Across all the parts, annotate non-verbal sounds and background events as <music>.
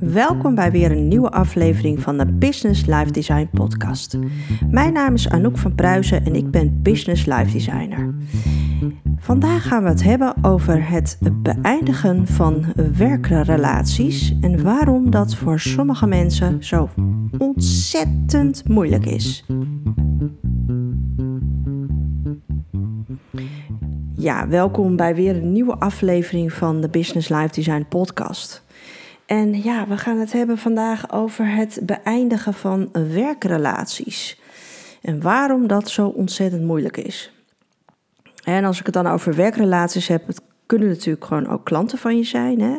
Welkom bij weer een nieuwe aflevering van de Business Life Design Podcast. Mijn naam is Anouk van Pruisen en ik ben Business Life Designer. Vandaag gaan we het hebben over het beëindigen van werkrelaties en waarom dat voor sommige mensen zo ontzettend moeilijk is. Ja, welkom bij weer een nieuwe aflevering van de Business Life Design Podcast. En ja, we gaan het hebben vandaag over het beëindigen van werkrelaties. En waarom dat zo ontzettend moeilijk is. En als ik het dan over werkrelaties heb, het kunnen natuurlijk gewoon ook klanten van je zijn. Hè?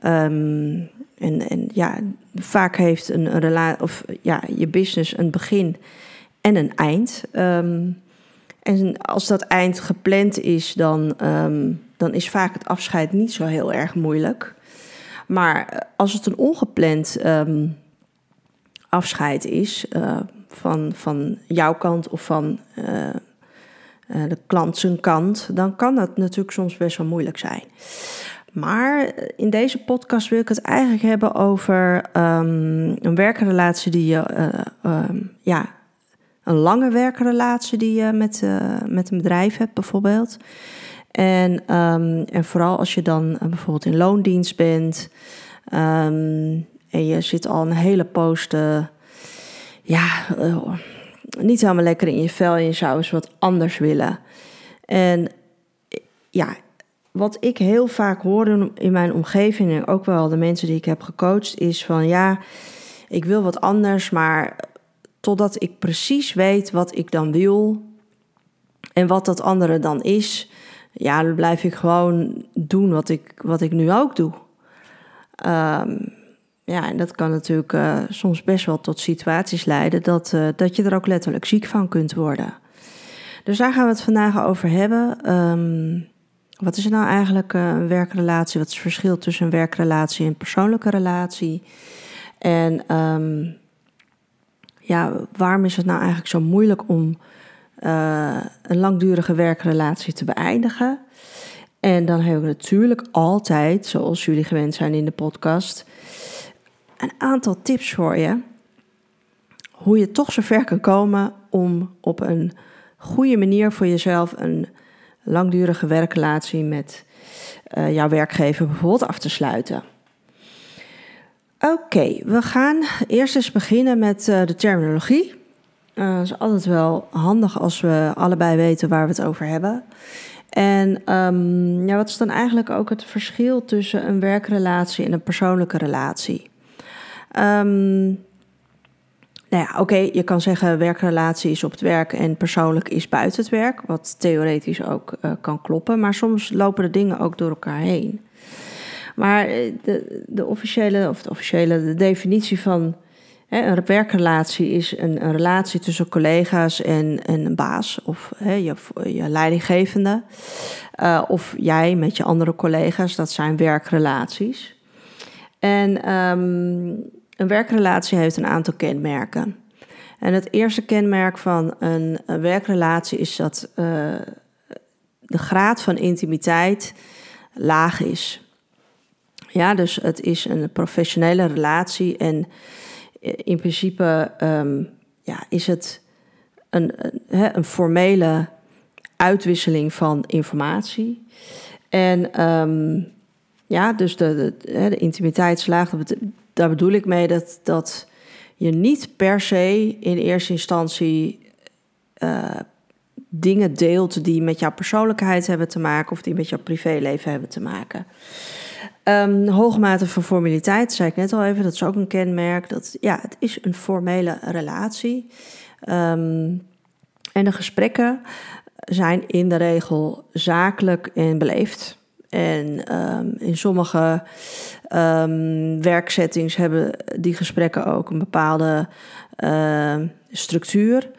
Ehm, en, en ja, vaak heeft een, of ja, je business een begin en een eind. Ehm, en als dat eind gepland is, dan, ehm, dan is vaak het afscheid niet zo heel erg moeilijk. Maar als het een ongepland afscheid is, uh, van, van jouw kant of van uh, de klant zijn kant, dan kan dat natuurlijk soms best wel moeilijk zijn. Maar in deze podcast wil ik het eigenlijk hebben over um, een werkrelatie die je, um, ja, een lange werkrelatie die je met, met een bedrijf hebt, bijvoorbeeld. En, um, en vooral als je dan bijvoorbeeld in loondienst bent en je zit al een hele poos ja, uh, niet helemaal lekker in je vel en je zou eens wat anders willen. En ja, wat ik heel vaak hoor in mijn omgeving en ook wel de mensen die ik heb gecoacht, is van ja, ik wil wat anders, maar totdat ik precies weet wat ik dan wil en wat dat andere dan is, ja, dan blijf ik gewoon doen wat ik, wat ik nu ook doe. Um, ja, en dat kan natuurlijk uh, soms best wel tot situaties leiden dat, uh, dat je er ook letterlijk ziek van kunt worden. Dus daar gaan we het vandaag over hebben. Um, wat is nou eigenlijk uh, een werkrelatie? Wat is het verschil tussen een werkrelatie en een persoonlijke relatie? En um, ja, waarom is het nou eigenlijk zo moeilijk om een langdurige werkrelatie te beëindigen? En dan hebben we natuurlijk altijd, zoals jullie gewend zijn in de podcast, een aantal tips voor je. Hoe je toch zover kan komen om op een goede manier voor jezelf een langdurige werkrelatie met uh, jouw werkgever bijvoorbeeld af te sluiten. Oké, we gaan eerst eens beginnen met uh, de terminologie. Uh, dat is altijd wel handig als we allebei weten waar we het over hebben. En um, ja, wat is dan eigenlijk ook het verschil tussen een werkrelatie en een persoonlijke relatie? Um, nou ja, oké, je kan zeggen werkrelatie is op het werk en persoonlijk is buiten het werk, wat theoretisch ook uh, kan kloppen, maar soms lopen de dingen ook door elkaar heen. Maar eh, de, de officiële, of de officiële, de definitie van een werkrelatie is een, een, relatie tussen collega's en, en een baas of je, je leidinggevende. Uh, of jij met je andere collega's, dat zijn werkrelaties. En um, een werkrelatie heeft een aantal kenmerken. En het eerste kenmerk van een, werkrelatie is dat uh, de graad van intimiteit laag is. Ja, dus het is een professionele relatie en in principe um, ja, is het een, een, formele uitwisseling van informatie. En um, ja, dus de, de, de daar bedoel ik mee dat, dat je niet per se in eerste instantie uh, dingen deelt die met jouw persoonlijkheid hebben te maken of die met jouw privéleven hebben te maken. Um, hoge mate van formaliteit, zei ik net al even, dat is ook een kenmerk. Dat, ja, het is een formele relatie. Um, en de gesprekken zijn in de regel zakelijk en beleefd. En um, in sommige werksettings hebben die gesprekken ook een bepaalde structuur.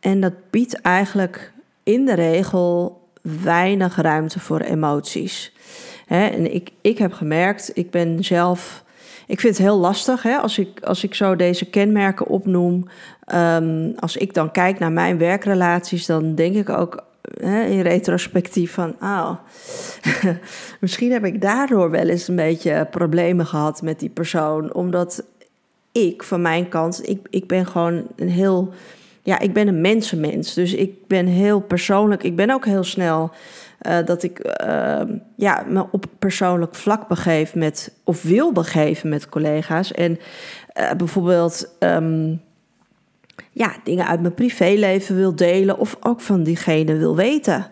En dat biedt eigenlijk in de regel weinig ruimte voor emoties. En ik, ik heb gemerkt, ik ben zelf. Ik vind het heel lastig hè, als, ik, als ik zo deze kenmerken opnoem. Um, als ik dan kijk naar mijn werkrelaties, dan denk ik ook hè, in retrospectief van, oh, <laughs> misschien heb ik daardoor wel eens een beetje problemen gehad met die persoon. Omdat ik van mijn kant, ik, ik ben gewoon een heel, ja, ik ben een mensenmens. Dus ik ben heel persoonlijk, ik ben ook heel snel uh, dat ik uh, ja, me op persoonlijk vlak begeef met, of wil begeven met collega's. En uh, bijvoorbeeld um, ja, dingen uit mijn privéleven wil delen of ook van diegene wil weten.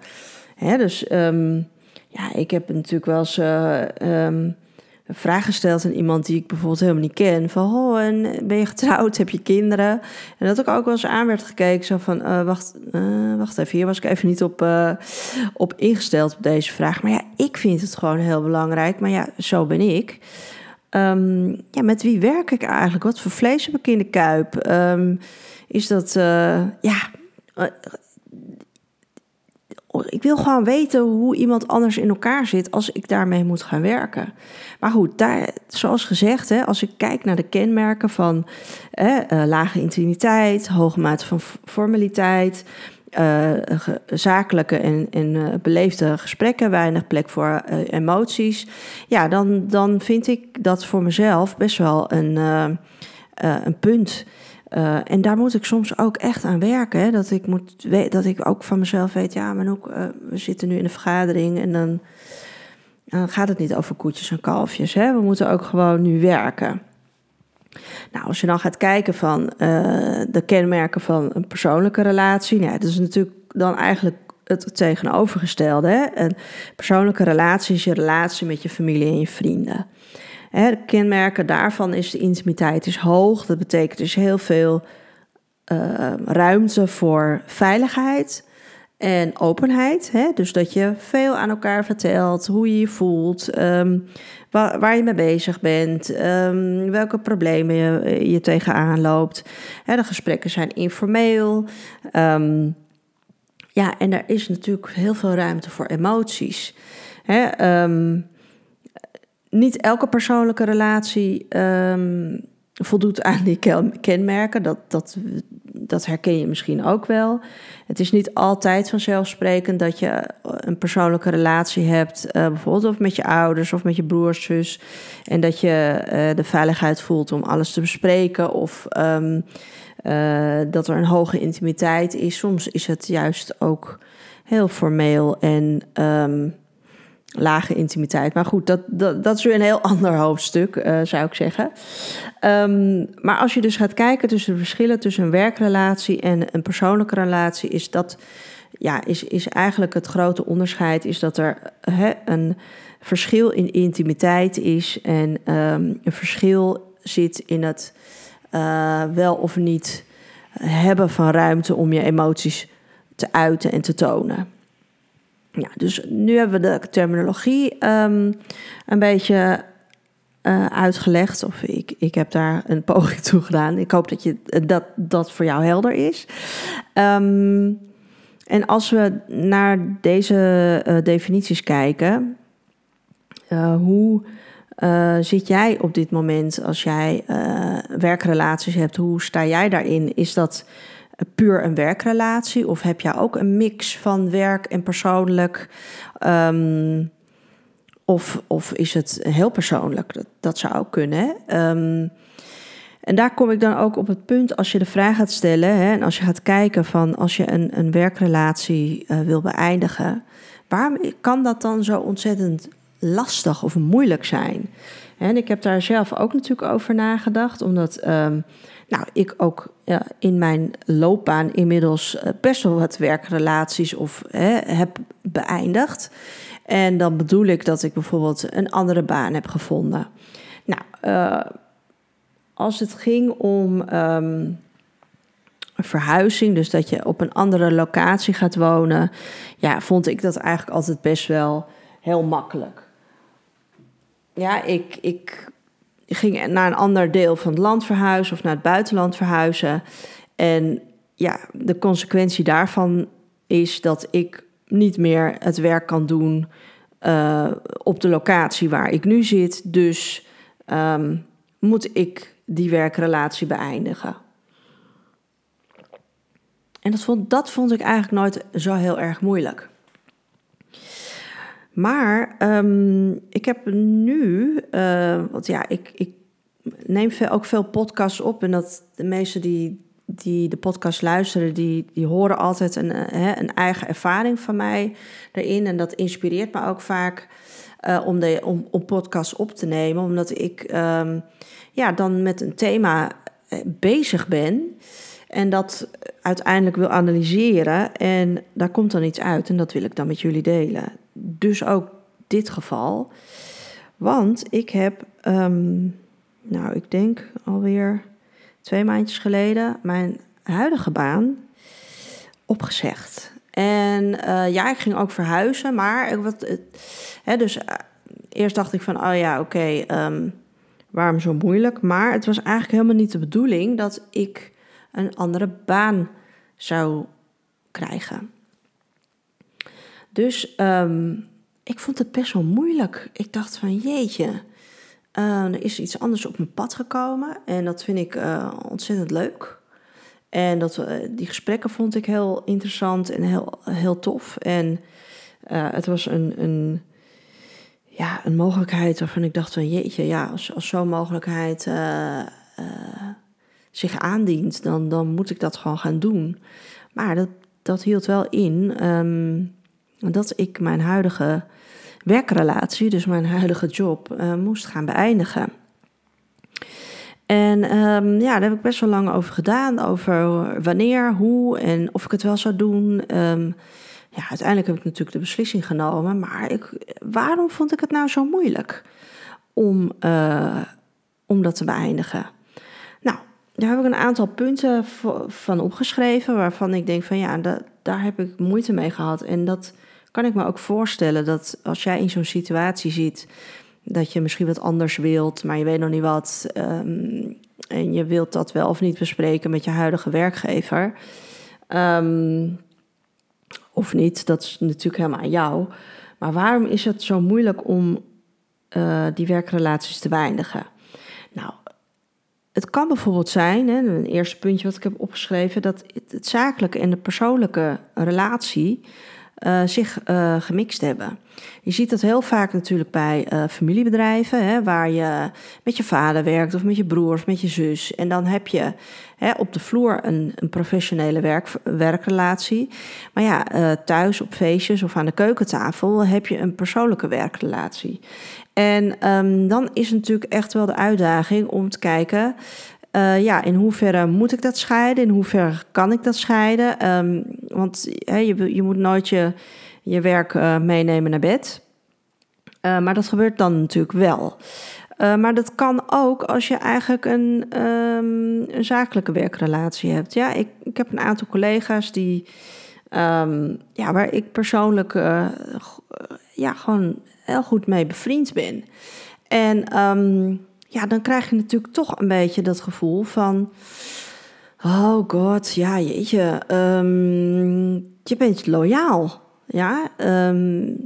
Hè, dus um, ja, ik heb natuurlijk wel eens um, een vraag gesteld aan iemand die ik bijvoorbeeld helemaal niet ken. Van, oh, en ben je getrouwd? Heb je kinderen? En dat ik ook wel eens aan werd gekeken. Zo van, uh, wacht, uh, wacht even, hier was ik even niet op, uh, op ingesteld op deze vraag. Maar ja, ik vind het gewoon heel belangrijk. Maar ja, zo ben ik. Um, ja, met wie werk ik eigenlijk? Wat voor vlees heb ik in de kuip? Um, is dat, ja ik wil gewoon weten hoe iemand anders in elkaar zit als ik daarmee moet gaan werken. Maar goed, daar, zoals gezegd, hè, als ik kijk naar de kenmerken van eh, lage intimiteit, hoge mate van formaliteit, uh, zakelijke en, uh, beleefde gesprekken, weinig plek voor emoties. Ja, dan, dan vind ik dat voor mezelf best wel een, een punt. Uh, en daar moet ik soms ook echt aan werken. Dat, ik moet, dat ik ook van mezelf weet, ja, maar ook, uh, we zitten nu in een vergadering en dan, gaat het niet over koetjes en kalfjes. Hè? We moeten ook gewoon nu werken. Nou, als je dan gaat kijken van uh, de kenmerken van een persoonlijke relatie, nou, dat is natuurlijk dan eigenlijk het tegenovergestelde. Hè? Een persoonlijke relatie is je relatie met je familie en je vrienden de kenmerken daarvan is de intimiteit is hoog. Dat betekent dus heel veel uh, ruimte voor veiligheid en openheid. Hè? Dus dat je veel aan elkaar vertelt, hoe je je voelt, um, waar, je mee bezig bent, um, welke problemen je, je tegenaan loopt. Hè, de gesprekken zijn informeel. Um, ja, en er is natuurlijk heel veel ruimte voor emoties. Hè? Niet elke persoonlijke relatie um, voldoet aan die kenmerken. Dat, dat, dat herken je misschien ook wel. Het is niet altijd vanzelfsprekend dat je een persoonlijke relatie hebt, uh, bijvoorbeeld of met je ouders of met je broers, zus. En dat je uh, de veiligheid voelt om alles te bespreken of uh, dat er een hoge intimiteit is. Soms is het juist ook heel formeel en. Um, lage intimiteit. Maar goed, dat, dat, dat is weer een heel <laughs> ander hoofdstuk, uh, zou ik zeggen. Um, maar als je dus gaat kijken tussen de verschillen tussen een werkrelatie en een persoonlijke relatie, is dat ja, is, is eigenlijk het grote onderscheid, is dat er een verschil in intimiteit is en um, een verschil zit in het uh, wel of niet hebben van ruimte om je emoties te uiten en te tonen. Ja, dus nu hebben we de terminologie um, een beetje uh, uitgelegd. Of ik, ik heb daar een <laughs> poging toe gedaan. Ik hoop dat je, dat, dat voor jou helder is. Um, en als we naar deze uh, definities kijken, hoe zit jij op dit moment als jij werkrelaties hebt? Hoe sta jij daarin? Is dat puur een werkrelatie? Of heb jij ook een mix van werk en persoonlijk? Um, of, of is het heel persoonlijk? Dat, zou ook kunnen. Um, en daar kom ik dan ook op het punt als je de vraag gaat stellen hè, en als je gaat kijken van als je een, een werkrelatie uh, wil beëindigen, waarom kan dat dan zo ontzettend lastig of moeilijk zijn? En ik heb daar zelf ook natuurlijk over nagedacht, omdat um, nou, ik ook ja, in mijn loopbaan inmiddels eh, best wel wat werkrelaties of hè, heb beëindigd. En dan bedoel ik dat ik bijvoorbeeld een andere baan heb gevonden. Nou, uh, als het ging om um, verhuizing, dus dat je op een andere locatie gaat wonen, ja, vond ik dat eigenlijk altijd best wel heel makkelijk. Ja, ik, ik ging naar een ander deel van het land verhuizen of naar het buitenland verhuizen. En ja, de consequentie daarvan is dat ik niet meer het werk kan doen uh, op de locatie waar ik nu zit. Dus um, moet ik die werkrelatie beëindigen. En dat vond, dat vond ik eigenlijk nooit zo heel erg moeilijk. Maar ehm, ik heb nu, uh, want ja, ik, ik neem ook veel podcasts op. En dat de meesten die, die de podcast luisteren, die, die horen altijd een, eh, hè, een eigen ervaring van mij erin. En dat inspireert me ook vaak uh, om, de, om, om podcasts op te nemen. Omdat ik um, ja, dan met een thema bezig ben. En dat uiteindelijk wil analyseren. En daar komt dan iets uit. En dat wil ik dan met jullie delen. Dus ook dit geval. Want ik heb, um, nou, ik denk alweer twee maandjes geleden mijn huidige baan opgezegd. En uh, ja, ik ging ook verhuizen, maar wat, hè, dus uh, eerst dacht ik van, oh ja, oké, um, waarom zo moeilijk? Maar het was eigenlijk helemaal niet de bedoeling dat ik een andere baan zou krijgen. Dus um, ik vond het best wel moeilijk. Ik dacht van jeetje, uh, er is iets anders op mijn pad gekomen en dat vind ik uh, ontzettend leuk. En dat, uh, die gesprekken vond ik heel interessant en heel, heel tof. En het was een, een, ja, een mogelijkheid waarvan ik dacht van jeetje, ja, als, als zo'n mogelijkheid zich aandient, dan, dan moet ik dat gewoon gaan doen. Maar dat, dat hield wel in um, dat ik mijn huidige werkrelatie, dus mijn huidige job, uh, moest gaan beëindigen. En um, ja, daar heb ik best wel lang over gedaan. Over wanneer, hoe en of ik het wel zou doen. Um, ja, uiteindelijk heb ik natuurlijk de beslissing genomen. Maar ik, waarom vond ik het nou zo moeilijk om, uh, om dat te beëindigen? Nou, daar heb ik een aantal punten van opgeschreven. Waarvan ik denk van ja, daar heb ik moeite mee gehad. En dat kan ik me ook voorstellen dat als jij in zo'n situatie zit, dat je misschien wat anders wilt, maar je weet nog niet wat. Um, en je wilt dat wel of niet bespreken met je huidige werkgever. Um, of niet, dat is natuurlijk helemaal aan jou. Maar waarom is het zo moeilijk om uh, die werkrelaties te beëindigen? Nou, het kan bijvoorbeeld zijn, hè, een eerste puntje wat ik heb opgeschreven, dat het zakelijke en de persoonlijke relatie uh, zich uh, gemixt hebben. Je ziet dat heel vaak natuurlijk bij uh, familiebedrijven, hè, waar je met je vader werkt of met je broer of met je zus. En dan heb je hè, op de vloer een, een professionele werk, werkrelatie. Maar ja, thuis op feestjes of aan de keukentafel heb je een persoonlijke werkrelatie. En um, dan is natuurlijk echt wel de uitdaging om te kijken. Uh, ja, in hoeverre moet ik dat scheiden? In hoeverre kan ik dat scheiden? Um, want je, je moet nooit je, je werk uh, meenemen naar bed. Uh, maar dat gebeurt dan natuurlijk wel. maar dat kan ook als je eigenlijk een, um, een zakelijke werkrelatie hebt. Ja, ik, ik heb een aantal collega's die, um, ja, waar ik persoonlijk ja, gewoon heel goed mee bevriend ben. En ja, dan krijg je natuurlijk toch een beetje dat gevoel van. Oh god, ja, jeetje. Um, je bent loyaal. Ja, um,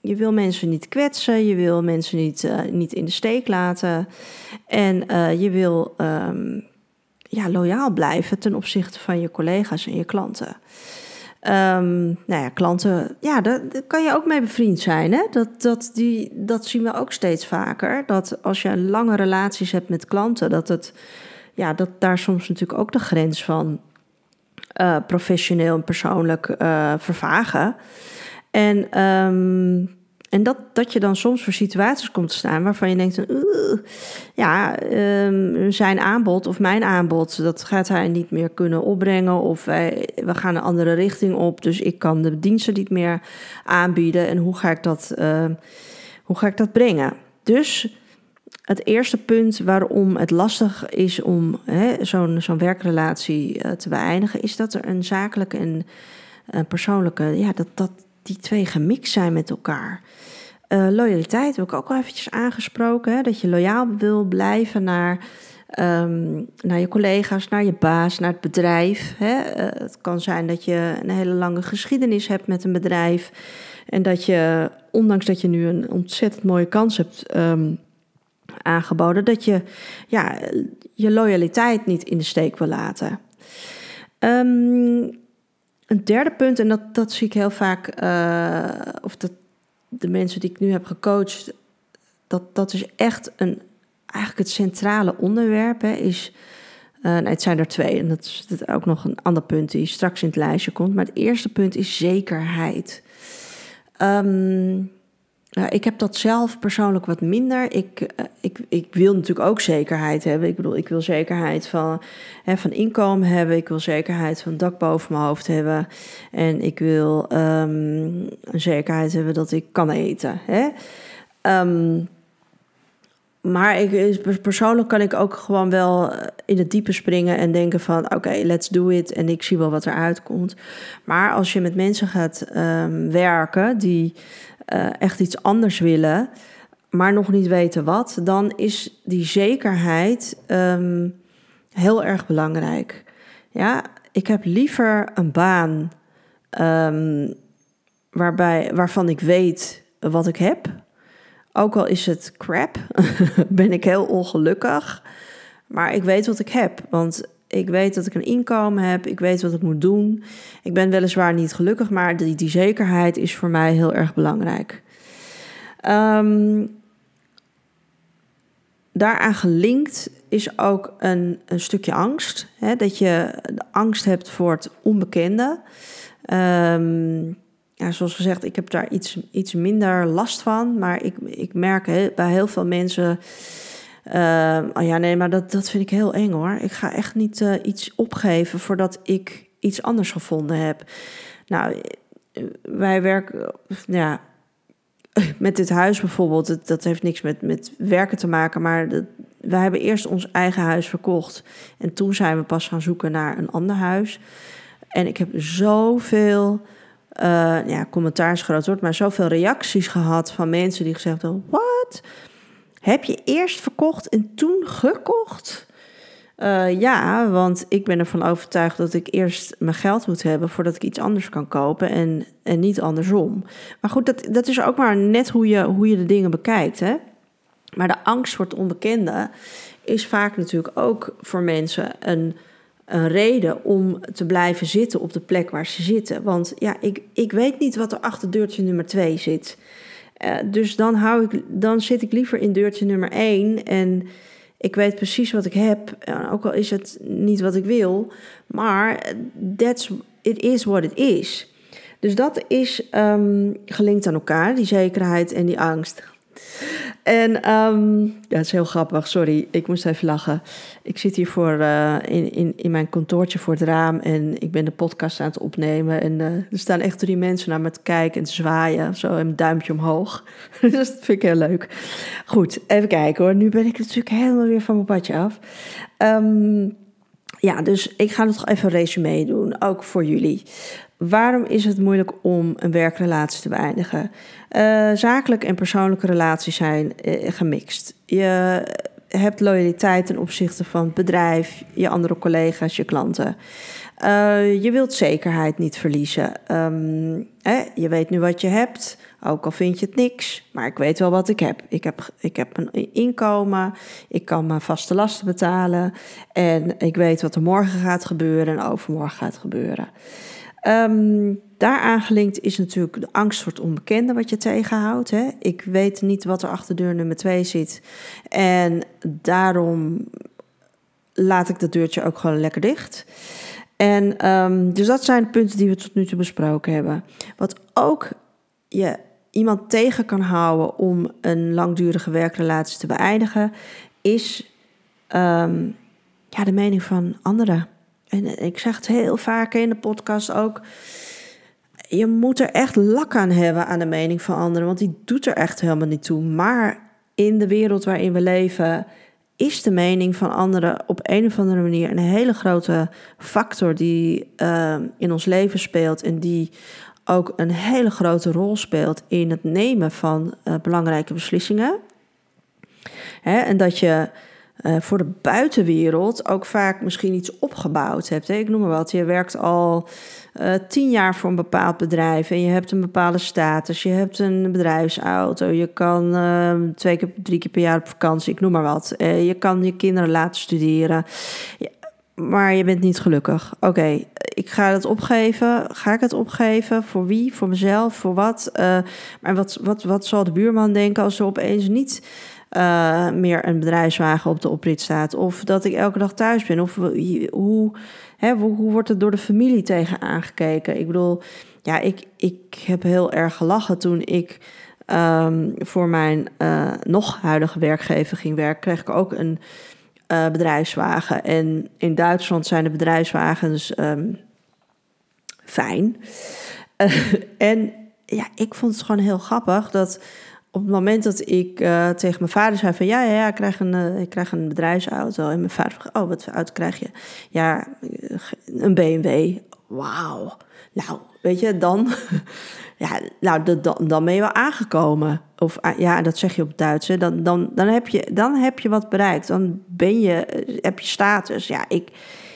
je wil mensen niet kwetsen, je wil mensen niet, uh, niet in de steek laten. En uh, je wil um, ja, loyaal blijven ten opzichte van je collega's en je klanten. Um, nou ja, klanten, ja, daar, kan je ook mee bevriend zijn. Hè? Dat, dat, die, dat zien we ook steeds vaker. Dat als je lange relaties hebt met klanten, dat, het, ja, dat daar soms natuurlijk ook de grens van uh, professioneel en persoonlijk uh, vervagen. En um, en dat, dat je dan soms voor situaties komt te staan waarvan je denkt: ja, um, zijn aanbod of mijn aanbod, dat gaat hij niet meer kunnen opbrengen. Of wij, we gaan een andere richting op, dus ik kan de diensten niet meer aanbieden. En hoe ga ik dat, uh, hoe ga ik dat brengen? Dus het eerste punt waarom het lastig is om zo'n zo'n werkrelatie uh, te beëindigen, is dat er een zakelijke en een persoonlijke, ja, dat, dat die twee gemixt zijn met elkaar. Uh, loyaliteit heb ik ook al eventjes aangesproken. Hè? Dat je loyaal wil blijven naar, um, naar je collega's, naar je baas, naar het bedrijf. Hè? Uh, het kan zijn dat je een hele lange geschiedenis hebt met een bedrijf. En dat je, ondanks dat je nu een ontzettend mooie kans hebt um, aangeboden, dat je ja, je loyaliteit niet in de steek wil laten. Um, een derde punt, en dat, dat zie ik heel vaak, uh, of dat de mensen die ik nu heb gecoacht, dat, dat is echt een, eigenlijk het centrale onderwerp, hè, is, uh, nee, het zijn er twee, en dat is, ook nog een ander punt die straks in het lijstje komt, maar het eerste punt is zekerheid. Um, ja, ik heb dat zelf persoonlijk wat minder. Ik, eh, ik, ik wil natuurlijk ook zekerheid hebben. Ik bedoel, ik wil zekerheid van, hè, van inkomen hebben. Ik wil zekerheid van dak boven mijn hoofd hebben. En ik wil um, een zekerheid hebben dat ik kan eten. Hè? Um, maar ik, persoonlijk kan ik ook gewoon wel eh, in het diepe springen en denken van oké, let's do it en ik zie wel wat eruit komt. Maar als je met mensen gaat um, werken die uh, echt iets anders willen, maar nog niet weten wat, dan is die zekerheid um, heel erg belangrijk. Ja, ik heb liever een baan um, waarbij, waarvan ik weet wat ik heb. Ook al is het crap, <laughs> ben ik heel ongelukkig. Maar ik weet wat ik heb. Want ik weet dat ik een inkomen heb. Ik weet wat ik moet doen. Ik ben weliswaar niet gelukkig, maar die, die zekerheid is voor mij heel erg belangrijk. Um, daaraan gelinkt is ook een, een stukje angst. Hè? Dat je angst hebt voor het onbekende. Um, ja, zoals gezegd, ik heb daar iets, iets minder last van. Maar ik, ik merk bij heel veel mensen oh ja, nee, maar dat, dat vind ik heel eng hoor. Ik ga echt niet uh, iets opgeven voordat ik iets anders gevonden heb. Nou, wij werken, ja, <laughs> met dit huis bijvoorbeeld, dat, heeft niks met, met werken te maken, maar wij hebben eerst ons eigen huis verkocht. En toen zijn we pas gaan zoeken naar een ander huis. En ik heb zoveel, ja, commentaar is groot maar zoveel reacties gehad van mensen die gezegd hebben: Wat? Heb je eerst verkocht en toen gekocht? Uh, ja, want ik ben ervan overtuigd dat ik eerst mijn geld moet hebben voordat ik iets anders kan kopen en, en niet andersom. Maar goed, dat, dat is ook maar net hoe je, hoe je de dingen bekijkt. Hè? Maar de angst voor het onbekende is vaak natuurlijk ook voor mensen een, een reden om te blijven zitten op de plek waar ze zitten. Want ja, ik, ik weet niet wat er achter deurtje nummer twee zit. Uh, dus dan, hou ik, dan zit ik liever in deurtje nummer 1 en ik weet precies wat ik heb. Ook al is het niet wat ik wil, maar that's, it is what it is. Dus dat is um, gelinkt aan elkaar, die zekerheid en die angst. En um, ja, het is heel grappig, sorry, ik moest even lachen. Ik zit hier voor, uh, in, in, in mijn kantoortje voor het raam en ik ben de podcast aan het opnemen. En uh, er staan echt drie mensen naar me te kijken en te zwaaien, zo een duimpje omhoog. <laughs> dus dat vind ik heel leuk. Goed, even kijken hoor. Nu ben ik natuurlijk helemaal weer van mijn padje af. Um, ja, dus ik ga nog even een resume doen, ook voor jullie. Waarom is het moeilijk om een werkrelatie te beëindigen? Uh, zakelijke en persoonlijke relaties zijn uh, gemixt. Je hebt loyaliteit ten opzichte van het bedrijf, je andere collega's, je klanten. Uh, je wilt zekerheid niet verliezen. Um, hè, je weet nu wat je hebt, ook al vind je het niks, maar ik weet wel wat ik heb. Ik heb, ik heb een inkomen, ik kan mijn vaste lasten betalen en ik weet wat er morgen gaat gebeuren en overmorgen gaat gebeuren. Um, daaraan gelinkt is natuurlijk de angst voor het onbekende wat je tegenhoudt. Hè? Ik weet niet wat er achter deur nummer twee zit. En daarom laat ik dat deurtje ook gewoon lekker dicht. En um, dus dat zijn de punten die we tot nu toe besproken hebben. Wat ook je iemand tegen kan houden om een langdurige werkrelatie te beëindigen, is um, ja, de mening van anderen. En ik zeg het heel vaak in de podcast ook. Je moet er echt lak aan hebben aan de mening van anderen, want die doet er echt helemaal niet toe. Maar in de wereld waarin we leven, is de mening van anderen op een of andere manier een hele grote factor die uh, in ons leven speelt en die ook een hele grote rol speelt in het nemen van uh, belangrijke beslissingen. Hè, en dat je uh, voor de buitenwereld ook vaak misschien iets opgebouwd hebt. Hè? Ik noem maar wat. Je werkt al uh, tien jaar voor een bepaald bedrijf en je hebt een bepaalde status. Je hebt een bedrijfsauto. Je kan uh, twee keer, drie keer per jaar op vakantie. Ik noem maar wat. je kan je kinderen laten studeren. maar je bent niet gelukkig. Oké, ik ga het opgeven. Ga ik het opgeven? Voor wie? Voor mezelf? Voor wat? Maar wat, wat, wat zal de buurman denken als er opeens niet uh, meer een bedrijfswagen op de oprit staat? Of dat ik elke dag thuis ben? Of hoe, hè, hoe, wordt het door de familie tegen aangekeken? Ik bedoel, ja, ik, ik heb heel erg gelachen toen ik um, voor mijn uh, nog huidige werkgever ging werken. Kreeg ik ook een uh, bedrijfswagen. En in Duitsland zijn de bedrijfswagens um, fijn. <laughs> En ja, ik vond het gewoon heel grappig dat op het moment dat ik uh, tegen mijn vader zei van ja, ja, ik, krijg een, uh, ik krijg een bedrijfsauto. En mijn vader vroeg, oh, wat voor auto krijg je? Ja, een BMW. Wauw. Nou, weet je, dan, <laughs> ja, nou, dan, dan ben je wel aangekomen. Of ja, dat zeg je op het Duits. Hè. Dan, dan, dan, heb je, dan heb je wat bereikt. Dan ben je, heb je status. Ja, ik,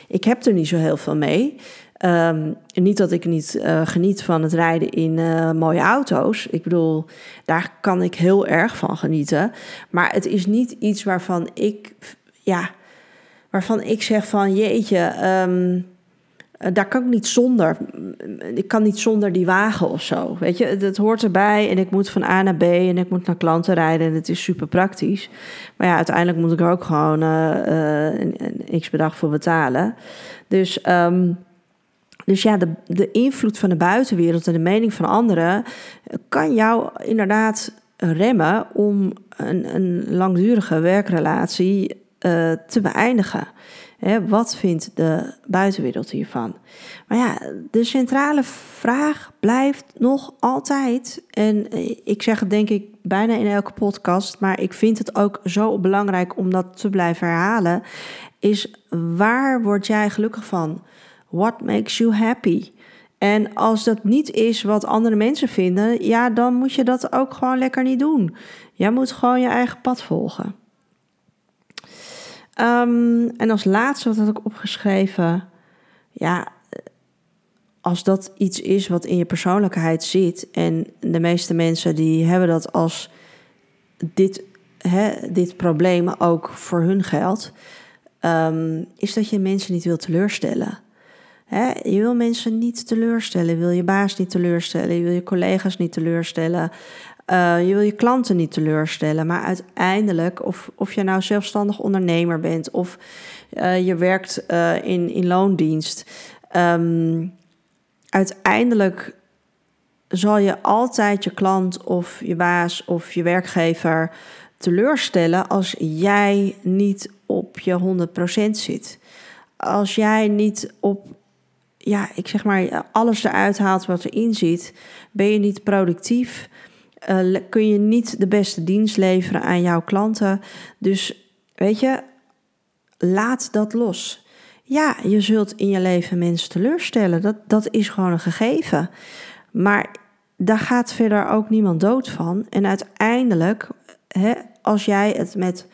ik heb er niet zo heel veel mee. Um, niet dat ik niet uh, geniet van het rijden in uh, mooie auto's. Ik bedoel, daar kan ik heel erg van genieten. Maar het is niet iets waarvan ik, ja, waarvan ik zeg van jeetje. Um, uh, daar kan ik niet zonder. Ik kan niet zonder die wagen of zo. Weet je, het, hoort erbij en ik moet van A naar B en ik moet naar klanten rijden en het is super praktisch. Maar ja, uiteindelijk moet ik er ook gewoon uh, een, een x bedrag voor betalen. Dus, um, dus ja, de, invloed van de buitenwereld en de mening van anderen kan jou inderdaad remmen om een, een langdurige werkrelatie te beëindigen wat vindt de buitenwereld hiervan? Maar ja, de centrale vraag blijft nog altijd, en ik zeg het denk ik bijna in elke podcast, maar ik vind het ook zo belangrijk om dat te blijven herhalen, is waar word jij gelukkig van? What makes you happy? En als dat niet is wat andere mensen vinden, ja, dan moet je dat ook gewoon lekker niet doen. Jij moet gewoon je eigen pad volgen. Um, en als laatste, wat ik opgeschreven? Ja, als dat iets is wat in je persoonlijkheid zit... en de meeste mensen die hebben dat als dit, hè, dit probleem ook voor hun geldt... Um, is dat je mensen niet wil teleurstellen. Je wil mensen niet teleurstellen, je wil je baas niet teleurstellen, je wil je collega's niet teleurstellen. Uh, je wil je klanten niet teleurstellen, maar uiteindelijk, of, of je nou zelfstandig ondernemer bent of uh, je werkt uh, in, in loondienst, um, uiteindelijk zal je altijd je klant of je baas of je werkgever teleurstellen als jij niet op je 100% zit. Als jij niet op, ja, ik zeg maar, alles eruit haalt wat erin zit, ben je niet productief uh, kun je niet de beste dienst leveren aan jouw klanten. Dus weet je, laat dat los. Ja, je zult in je leven mensen teleurstellen. Dat, dat is gewoon een gegeven. Maar daar gaat verder ook niemand dood van. En uiteindelijk, hè, als jij het met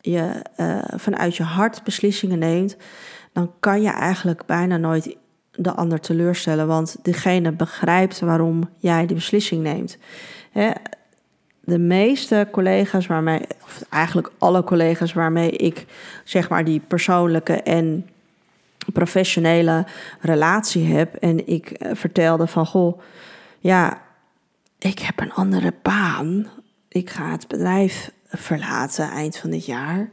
je, uh, vanuit je hart beslissingen neemt, dan kan je eigenlijk bijna nooit de ander teleurstellen. Want diegene begrijpt waarom jij de beslissing neemt. Hè, de meeste collega's waarmee, of eigenlijk alle collega's waarmee ik zeg maar die persoonlijke en professionele relatie heb. En ik eh, vertelde van goh, ja, ik heb een andere baan. Ik ga het bedrijf verlaten eind van dit jaar.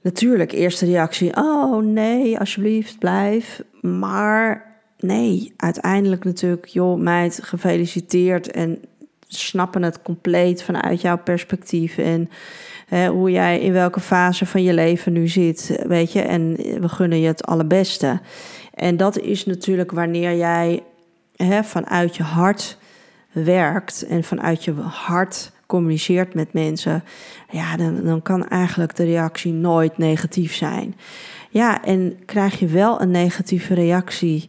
Natuurlijk, eerste reactie: oh nee, alsjeblieft, blijf. Maar nee, uiteindelijk natuurlijk, joh, meid, gefeliciteerd. En snappen het compleet vanuit jouw perspectief. En hè, hoe jij in welke fase van je leven nu zit, weet je. En we gunnen je het allerbeste. En dat is natuurlijk wanneer jij hè, vanuit je hart werkt en vanuit je hart communiceert met mensen, ja, dan, dan kan eigenlijk de reactie nooit negatief zijn. Ja, en krijg je wel een negatieve reactie,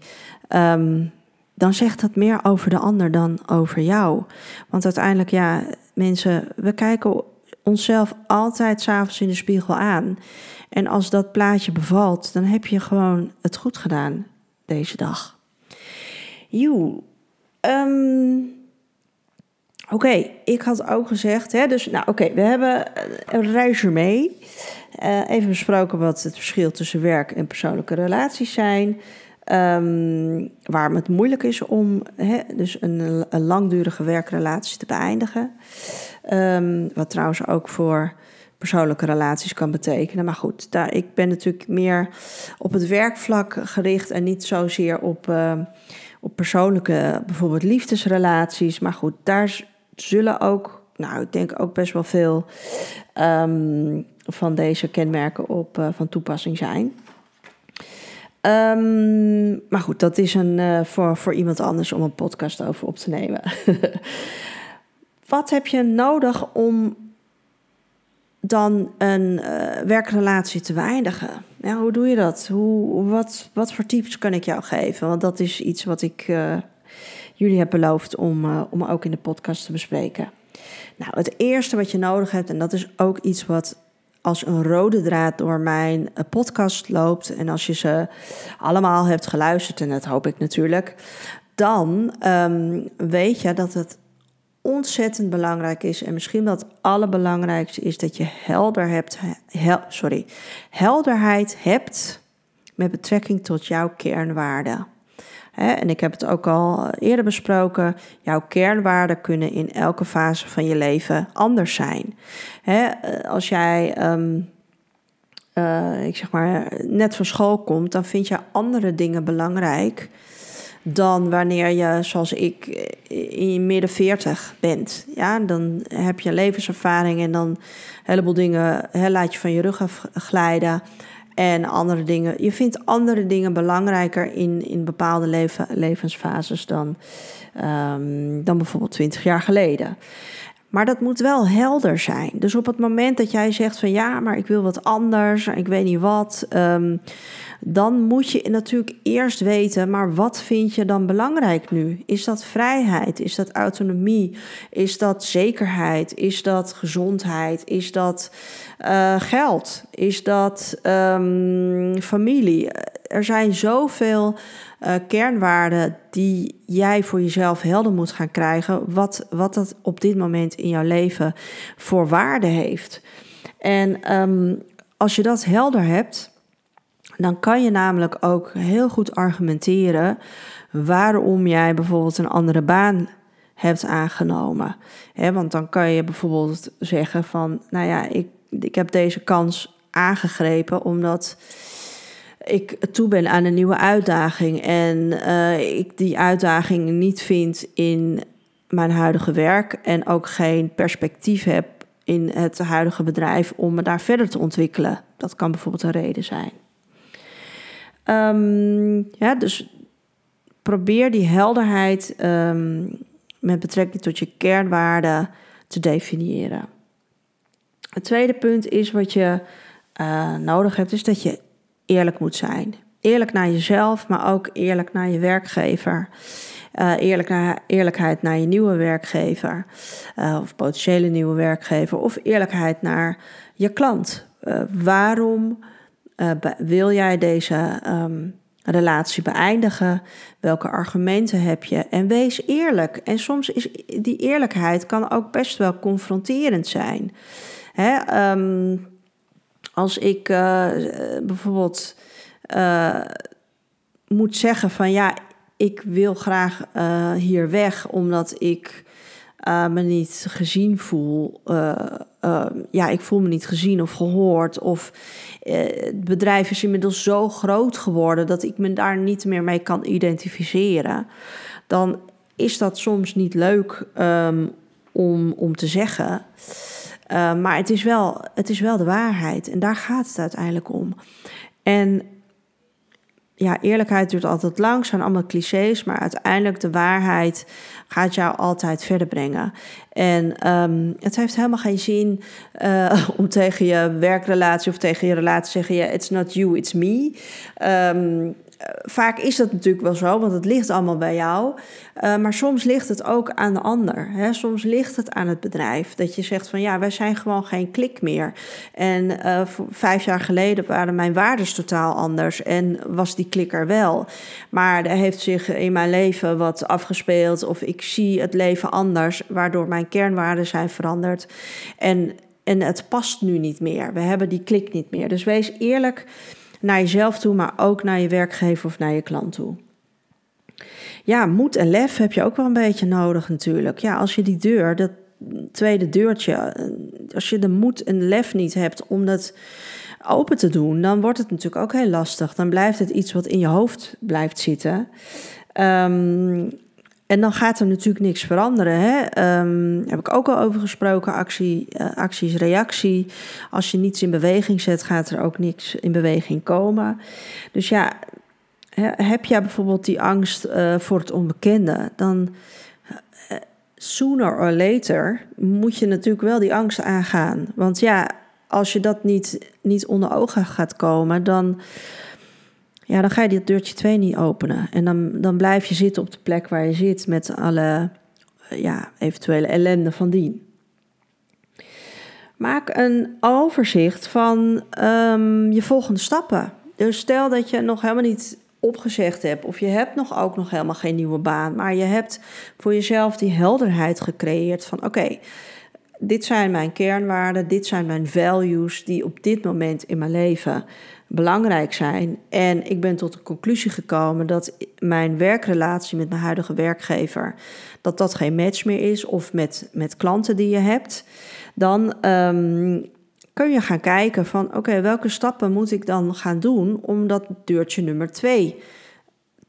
um, dan zegt dat meer over de ander dan over jou. Want uiteindelijk, ja, mensen, we kijken onszelf altijd s'avonds in de spiegel aan. En als dat plaatje bevalt, dan heb je gewoon het goed gedaan deze dag. Joe, um, Oké, ik had ook gezegd, hè, dus nou oké, we hebben een resume. Uh, even besproken wat het verschil tussen werk en persoonlijke relaties zijn. Um, waarom het moeilijk is om hè, dus een, langdurige werkrelatie te beëindigen. Um, wat trouwens ook voor persoonlijke relaties kan betekenen. Maar goed, daar, ik ben natuurlijk meer op het werkvlak gericht en niet zozeer op, uh, op persoonlijke, bijvoorbeeld liefdesrelaties. Maar goed, daar zullen ook, nou, ik denk ook best wel veel um, van deze kenmerken op uh, van toepassing zijn. Um, maar goed, dat is een, uh, voor, voor iemand anders om een podcast over op te nemen. <laughs> Wat heb je nodig om dan een uh, werkrelatie te beëindigen? Ja, hoe doe je dat? Hoe, wat, wat voor tips kan ik jou geven? Want dat is iets wat ik jullie heb beloofd om, om ook in de podcast te bespreken. Nou, het eerste wat je nodig hebt, en dat is ook iets wat als een rode draad door mijn eh, podcast loopt en als je ze allemaal hebt geluisterd, en dat hoop ik natuurlijk, dan um, weet je dat het ontzettend belangrijk is en misschien wel het allerbelangrijkste is dat je helder hebt, sorry, helderheid hebt met betrekking tot jouw kernwaarden. En ik heb het ook al eerder besproken. Jouw kernwaarden kunnen in elke fase van je leven anders zijn. Als jij, um, uh, ik zeg maar, net van school komt, dan vind je andere dingen belangrijk dan wanneer je, zoals ik, in je midden 40 bent. Ja, dan heb je levenservaring en dan een heleboel dingen laat je van je rug afglijden en andere dingen. Je vindt andere dingen belangrijker in, in bepaalde leven, levensfases dan, um, dan bijvoorbeeld 20 jaar geleden. Maar dat moet wel helder zijn. Dus op het moment dat jij zegt van ja, maar ik wil wat anders, ik weet niet wat, um, dan moet je natuurlijk eerst weten, maar wat vind je dan belangrijk nu? Is dat vrijheid? Is dat autonomie? Is dat zekerheid? Is dat gezondheid? Is dat uh, geld? Is dat um, familie? Er zijn zoveel uh, kernwaarden die jij voor jezelf helder moet gaan krijgen, wat, wat dat op dit moment in jouw leven voor waarde heeft. En um, als je dat helder hebt, dan kan je namelijk ook heel goed argumenteren waarom jij bijvoorbeeld een andere baan hebt aangenomen. want dan kan je bijvoorbeeld zeggen van, nou ja, ik, ik heb deze kans aangegrepen omdat ik toe ben aan een nieuwe uitdaging en uh, ik die uitdaging niet vind in mijn huidige werk en ook geen perspectief heb in het huidige bedrijf om me daar verder te ontwikkelen. Dat kan bijvoorbeeld een reden zijn. Um, ja, dus probeer die helderheid um, met betrekking tot je kernwaarden te definiëren. Het tweede punt is wat je uh, nodig hebt, is dat je eerlijk moet zijn. Eerlijk naar jezelf, maar ook eerlijk naar je werkgever. Uh, eerlijk naar, eerlijkheid naar je nieuwe werkgever uh, of potentiële nieuwe werkgever. Of eerlijkheid naar je klant. Uh, waarom wil jij deze um, relatie beëindigen? Welke argumenten heb je? En wees eerlijk. En soms is die eerlijkheid kan ook best wel confronterend zijn. Hè? Um, als ik uh, bijvoorbeeld uh, moet zeggen van ja, ik wil graag uh, hier weg omdat ik me niet gezien voel. ja, ik voel me niet gezien of gehoord. Of het bedrijf is inmiddels zo groot geworden dat ik me daar niet meer mee kan identificeren. Dan is dat soms niet leuk um, om, om te zeggen. Uh, maar het is, wel, het is wel de waarheid en daar gaat het uiteindelijk om. En ja, eerlijkheid duurt altijd lang, zijn allemaal clichés, maar uiteindelijk de waarheid gaat jou altijd verder brengen. En um, het heeft helemaal geen zin uh, <laughs> om tegen je werkrelatie of tegen je relatie te zeggen: ja, it's not you, it's me. Um, vaak is dat natuurlijk wel zo, want het ligt allemaal bij jou. Uh, maar soms ligt het ook aan de ander. Hè? Soms ligt het aan het bedrijf. Dat je zegt van ja, wij zijn gewoon geen klik meer. En vijf jaar geleden waren mijn waardes totaal anders. En was die klikker wel. Maar er heeft zich in mijn leven wat afgespeeld. Of ik zie het leven anders, waardoor mijn kernwaarden zijn veranderd. En, en het past nu niet meer. We hebben die klik niet meer. Dus wees eerlijk naar jezelf toe, maar ook naar je werkgever of naar je klant toe. Ja, moed en lef heb je ook wel een beetje nodig natuurlijk. Ja, als je die deur, dat tweede deurtje, als je de moed en lef niet hebt om dat open te doen, dan wordt het natuurlijk ook heel lastig. Dan blijft het iets wat in je hoofd blijft zitten. Um, en dan gaat er natuurlijk niks veranderen. Hè? Um, heb ik ook al over gesproken. Actie, uh, actie is reactie. Als je niets in beweging zet, gaat er ook niks in beweging komen. Dus ja, heb jij bijvoorbeeld die angst uh, voor het onbekende, dan uh, sooner or later moet je natuurlijk wel die angst aangaan. Want ja, als je dat niet, niet onder ogen gaat komen, dan ja, dan ga je dit deurtje 2 niet openen. En dan, dan blijf je zitten op de plek waar je zit met alle eh, ja, eventuele ellende van dien. Maak een overzicht van um, je volgende stappen. Dus stel dat je nog helemaal niet opgezegd hebt, of je hebt nog ook nog helemaal geen nieuwe baan, maar je hebt voor jezelf die helderheid gecreëerd van oké, dit zijn mijn kernwaarden, dit zijn mijn values die op dit moment in mijn leven belangrijk zijn. En ik ben tot de conclusie gekomen dat mijn werkrelatie met mijn huidige werkgever, dat dat geen match meer is, of met, met klanten die je hebt, dan um, kun je gaan kijken van oké, welke stappen moet ik dan gaan doen om dat deurtje nummer twee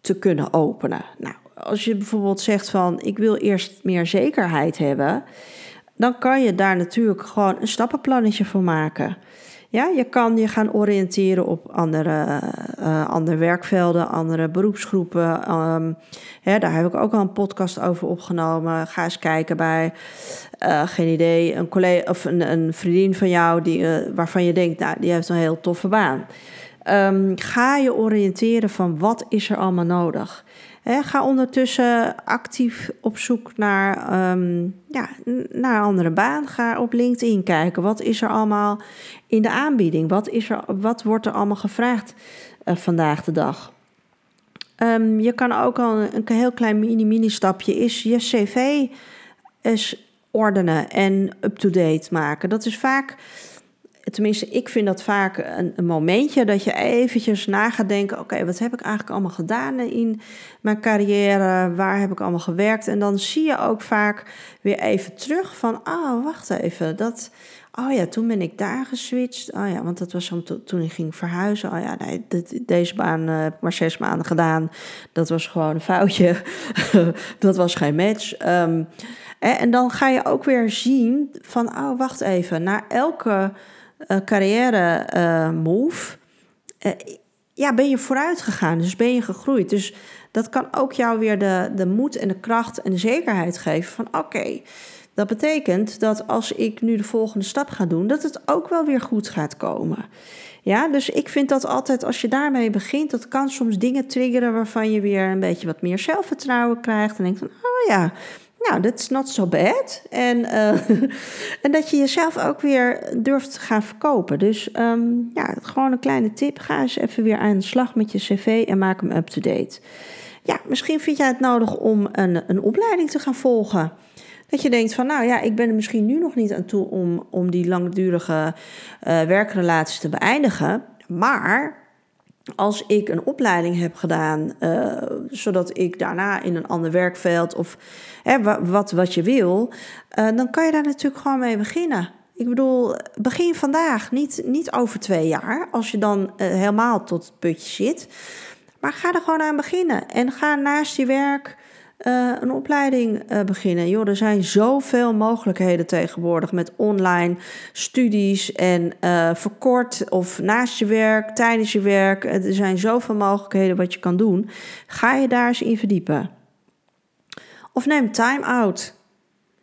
te kunnen openen. Nou, als je bijvoorbeeld zegt van ik wil eerst meer zekerheid hebben, dan kan je daar natuurlijk gewoon een stappenplannetje voor maken. Ja, je kan je gaan oriënteren op andere, uh, andere werkvelden, andere beroepsgroepen. Um, daar heb ik ook al een podcast over opgenomen. Ga eens kijken bij, uh, geen idee, een collega of een, een vriendin van jou die, uh, waarvan je denkt, nou, die heeft een heel toffe baan. Um, ga je oriënteren van wat is er allemaal nodig ga ondertussen actief op zoek naar, um, ja, naar een andere baan. Ga op LinkedIn kijken. Wat is er allemaal in de aanbieding? Wat, is er, wat wordt er allemaal gevraagd uh, vandaag de dag? Um, je kan ook al een, heel klein mini-mini-stapje is je cv ordenen en up-to-date maken. Dat is vaak tenminste, ik vind dat vaak een, momentje dat je eventjes na gaat denken: oké, wat heb ik eigenlijk allemaal gedaan in mijn carrière? Waar heb ik allemaal gewerkt? En dan zie je ook vaak weer even terug van: oh, wacht even, dat. Oh ja, toen ben ik daar geswitcht. Oh ja, want dat was om toen ik ging verhuizen. Oh ja, nee, deze baan uh, heb ik maar zes maanden gedaan. Dat was gewoon een foutje. <laughs> dat was geen match. Um, en dan ga je ook weer zien van, oh, wacht even. Na elke carrière uh, move, uh, ja, ben je vooruit gegaan. Dus ben je gegroeid. Dus dat kan ook jou weer de, de moed en de kracht en de zekerheid geven van oké, dat betekent dat als ik nu de volgende stap ga doen, dat het ook wel weer goed gaat komen. Ja, dus ik vind dat altijd als je daarmee begint, dat kan soms dingen triggeren waarvan je weer een beetje wat meer zelfvertrouwen krijgt en denkt van, oh ja, nou, that's not so bad. En, uh, <laughs> en dat je jezelf ook weer durft te gaan verkopen. Dus um, ja, gewoon een kleine tip. Ga eens even weer aan de slag met je cv en maak hem up-to-date. Ja, misschien vind jij het nodig om een, een opleiding te gaan volgen. Dat je denkt van, nou ja, ik ben er misschien nu nog niet aan toe om, om die langdurige uh, werkrelatie te beëindigen. Maar als ik een opleiding heb gedaan, uh, zodat ik daarna in een ander werkveld of hè, wat, wat je wil, uh, dan kan je daar natuurlijk gewoon mee beginnen. Ik bedoel, begin vandaag, niet, niet over twee jaar, als je dan uh, helemaal tot het putje zit. Maar ga er gewoon aan beginnen en ga naast je werk uh, een opleiding uh, beginnen. Joh, er zijn zoveel mogelijkheden tegenwoordig met online studies en uh, verkort of naast je werk, tijdens je werk. Er zijn zoveel mogelijkheden wat je kan doen. Ga je daar eens in verdiepen. Of neem time out.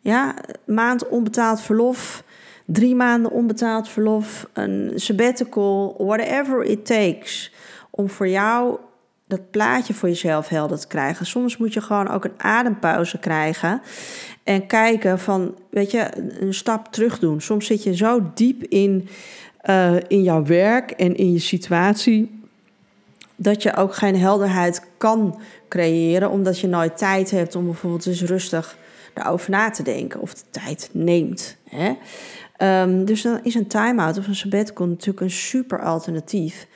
Ja, maand onbetaald verlof, drie maanden onbetaald verlof, een sabbatical, whatever it takes. Om voor jou dat plaatje voor jezelf helder te krijgen. Soms moet je gewoon ook een adempauze krijgen en kijken van, weet je, een stap terug doen. Soms zit je zo diep in, uh, in jouw werk en in je situatie dat je ook geen helderheid kan creëren, omdat je nooit tijd hebt om bijvoorbeeld eens rustig daarover na te denken of de tijd neemt. Hè? Um, dus dan is een time-out of een sabbatical natuurlijk een super alternatief.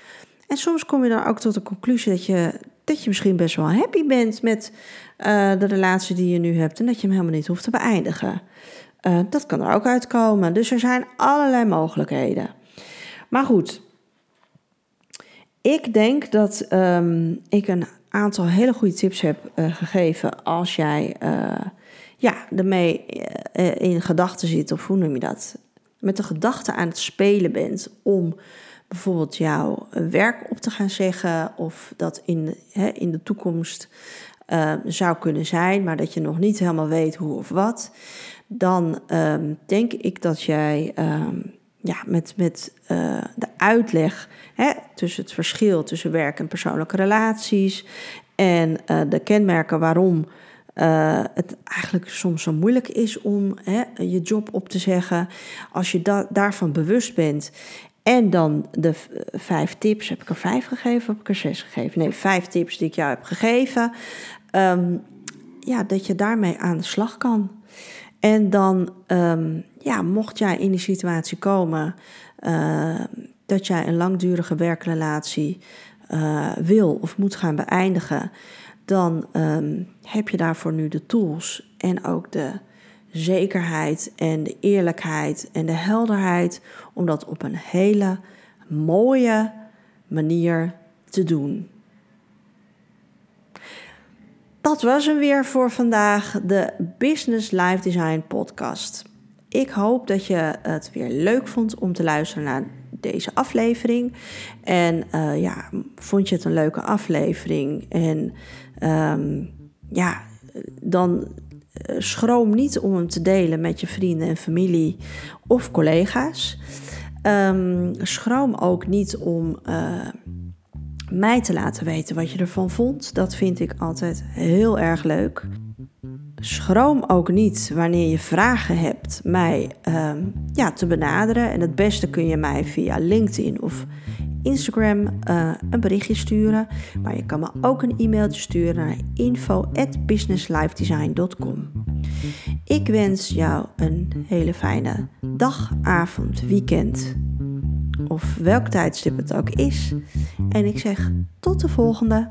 En soms kom je dan ook tot de conclusie dat je, dat je misschien best wel happy bent met uh, de relatie die je nu hebt en dat je hem helemaal niet hoeft te beëindigen. Uh, dat kan er ook uitkomen. Dus er zijn allerlei mogelijkheden. Maar goed, ik denk dat um, ik een aantal hele goede tips heb uh, gegeven als jij ja, ermee in gedachten zit, of hoe noem je dat? Met de gedachte aan het spelen bent om bijvoorbeeld jouw werk op te gaan zeggen, of dat in, hè, in de toekomst uh, zou kunnen zijn, maar dat je nog niet helemaal weet hoe of wat, dan um, denk ik dat jij um, ja, met, met uh, de uitleg hè, tussen het verschil tussen werk en persoonlijke relaties en uh, de kenmerken waarom uh, het eigenlijk soms zo moeilijk is om hè, je job op te zeggen. Als je da daarvan bewust bent. En dan de vijf tips. Heb ik er vijf gegeven heb ik er zes gegeven? Nee, vijf tips die ik jou heb gegeven. Um, ja, dat je daarmee aan de slag kan. En dan, um, ja, mocht jij in die situatie komen uh, dat jij een langdurige werkrelatie uh, wil of moet gaan beëindigen, dan um, heb je daarvoor nu de tools en ook de zekerheid en de eerlijkheid en de helderheid om dat op een hele mooie manier te doen. Dat was hem weer voor vandaag, de Business Life Design podcast. Ik hoop dat je het weer leuk vond om te luisteren naar deze aflevering. En uh, ja, vond je het een leuke aflevering? En um, ja, dan eh, schroom niet om hem te delen met je vrienden en familie of collega's. Um, schroom ook niet om uh, mij te laten weten wat je ervan vond. Dat vind ik altijd heel erg leuk. Schroom ook niet wanneer je vragen hebt mij um, ja, te benaderen. En het beste kun je mij via LinkedIn of Instagram uh, een berichtje sturen. Maar je kan me ook een e-mailtje sturen naar info@businesslifedesign.com. Ik wens jou een hele fijne dag, avond, weekend of welk tijdstip het ook is. En ik zeg tot de volgende.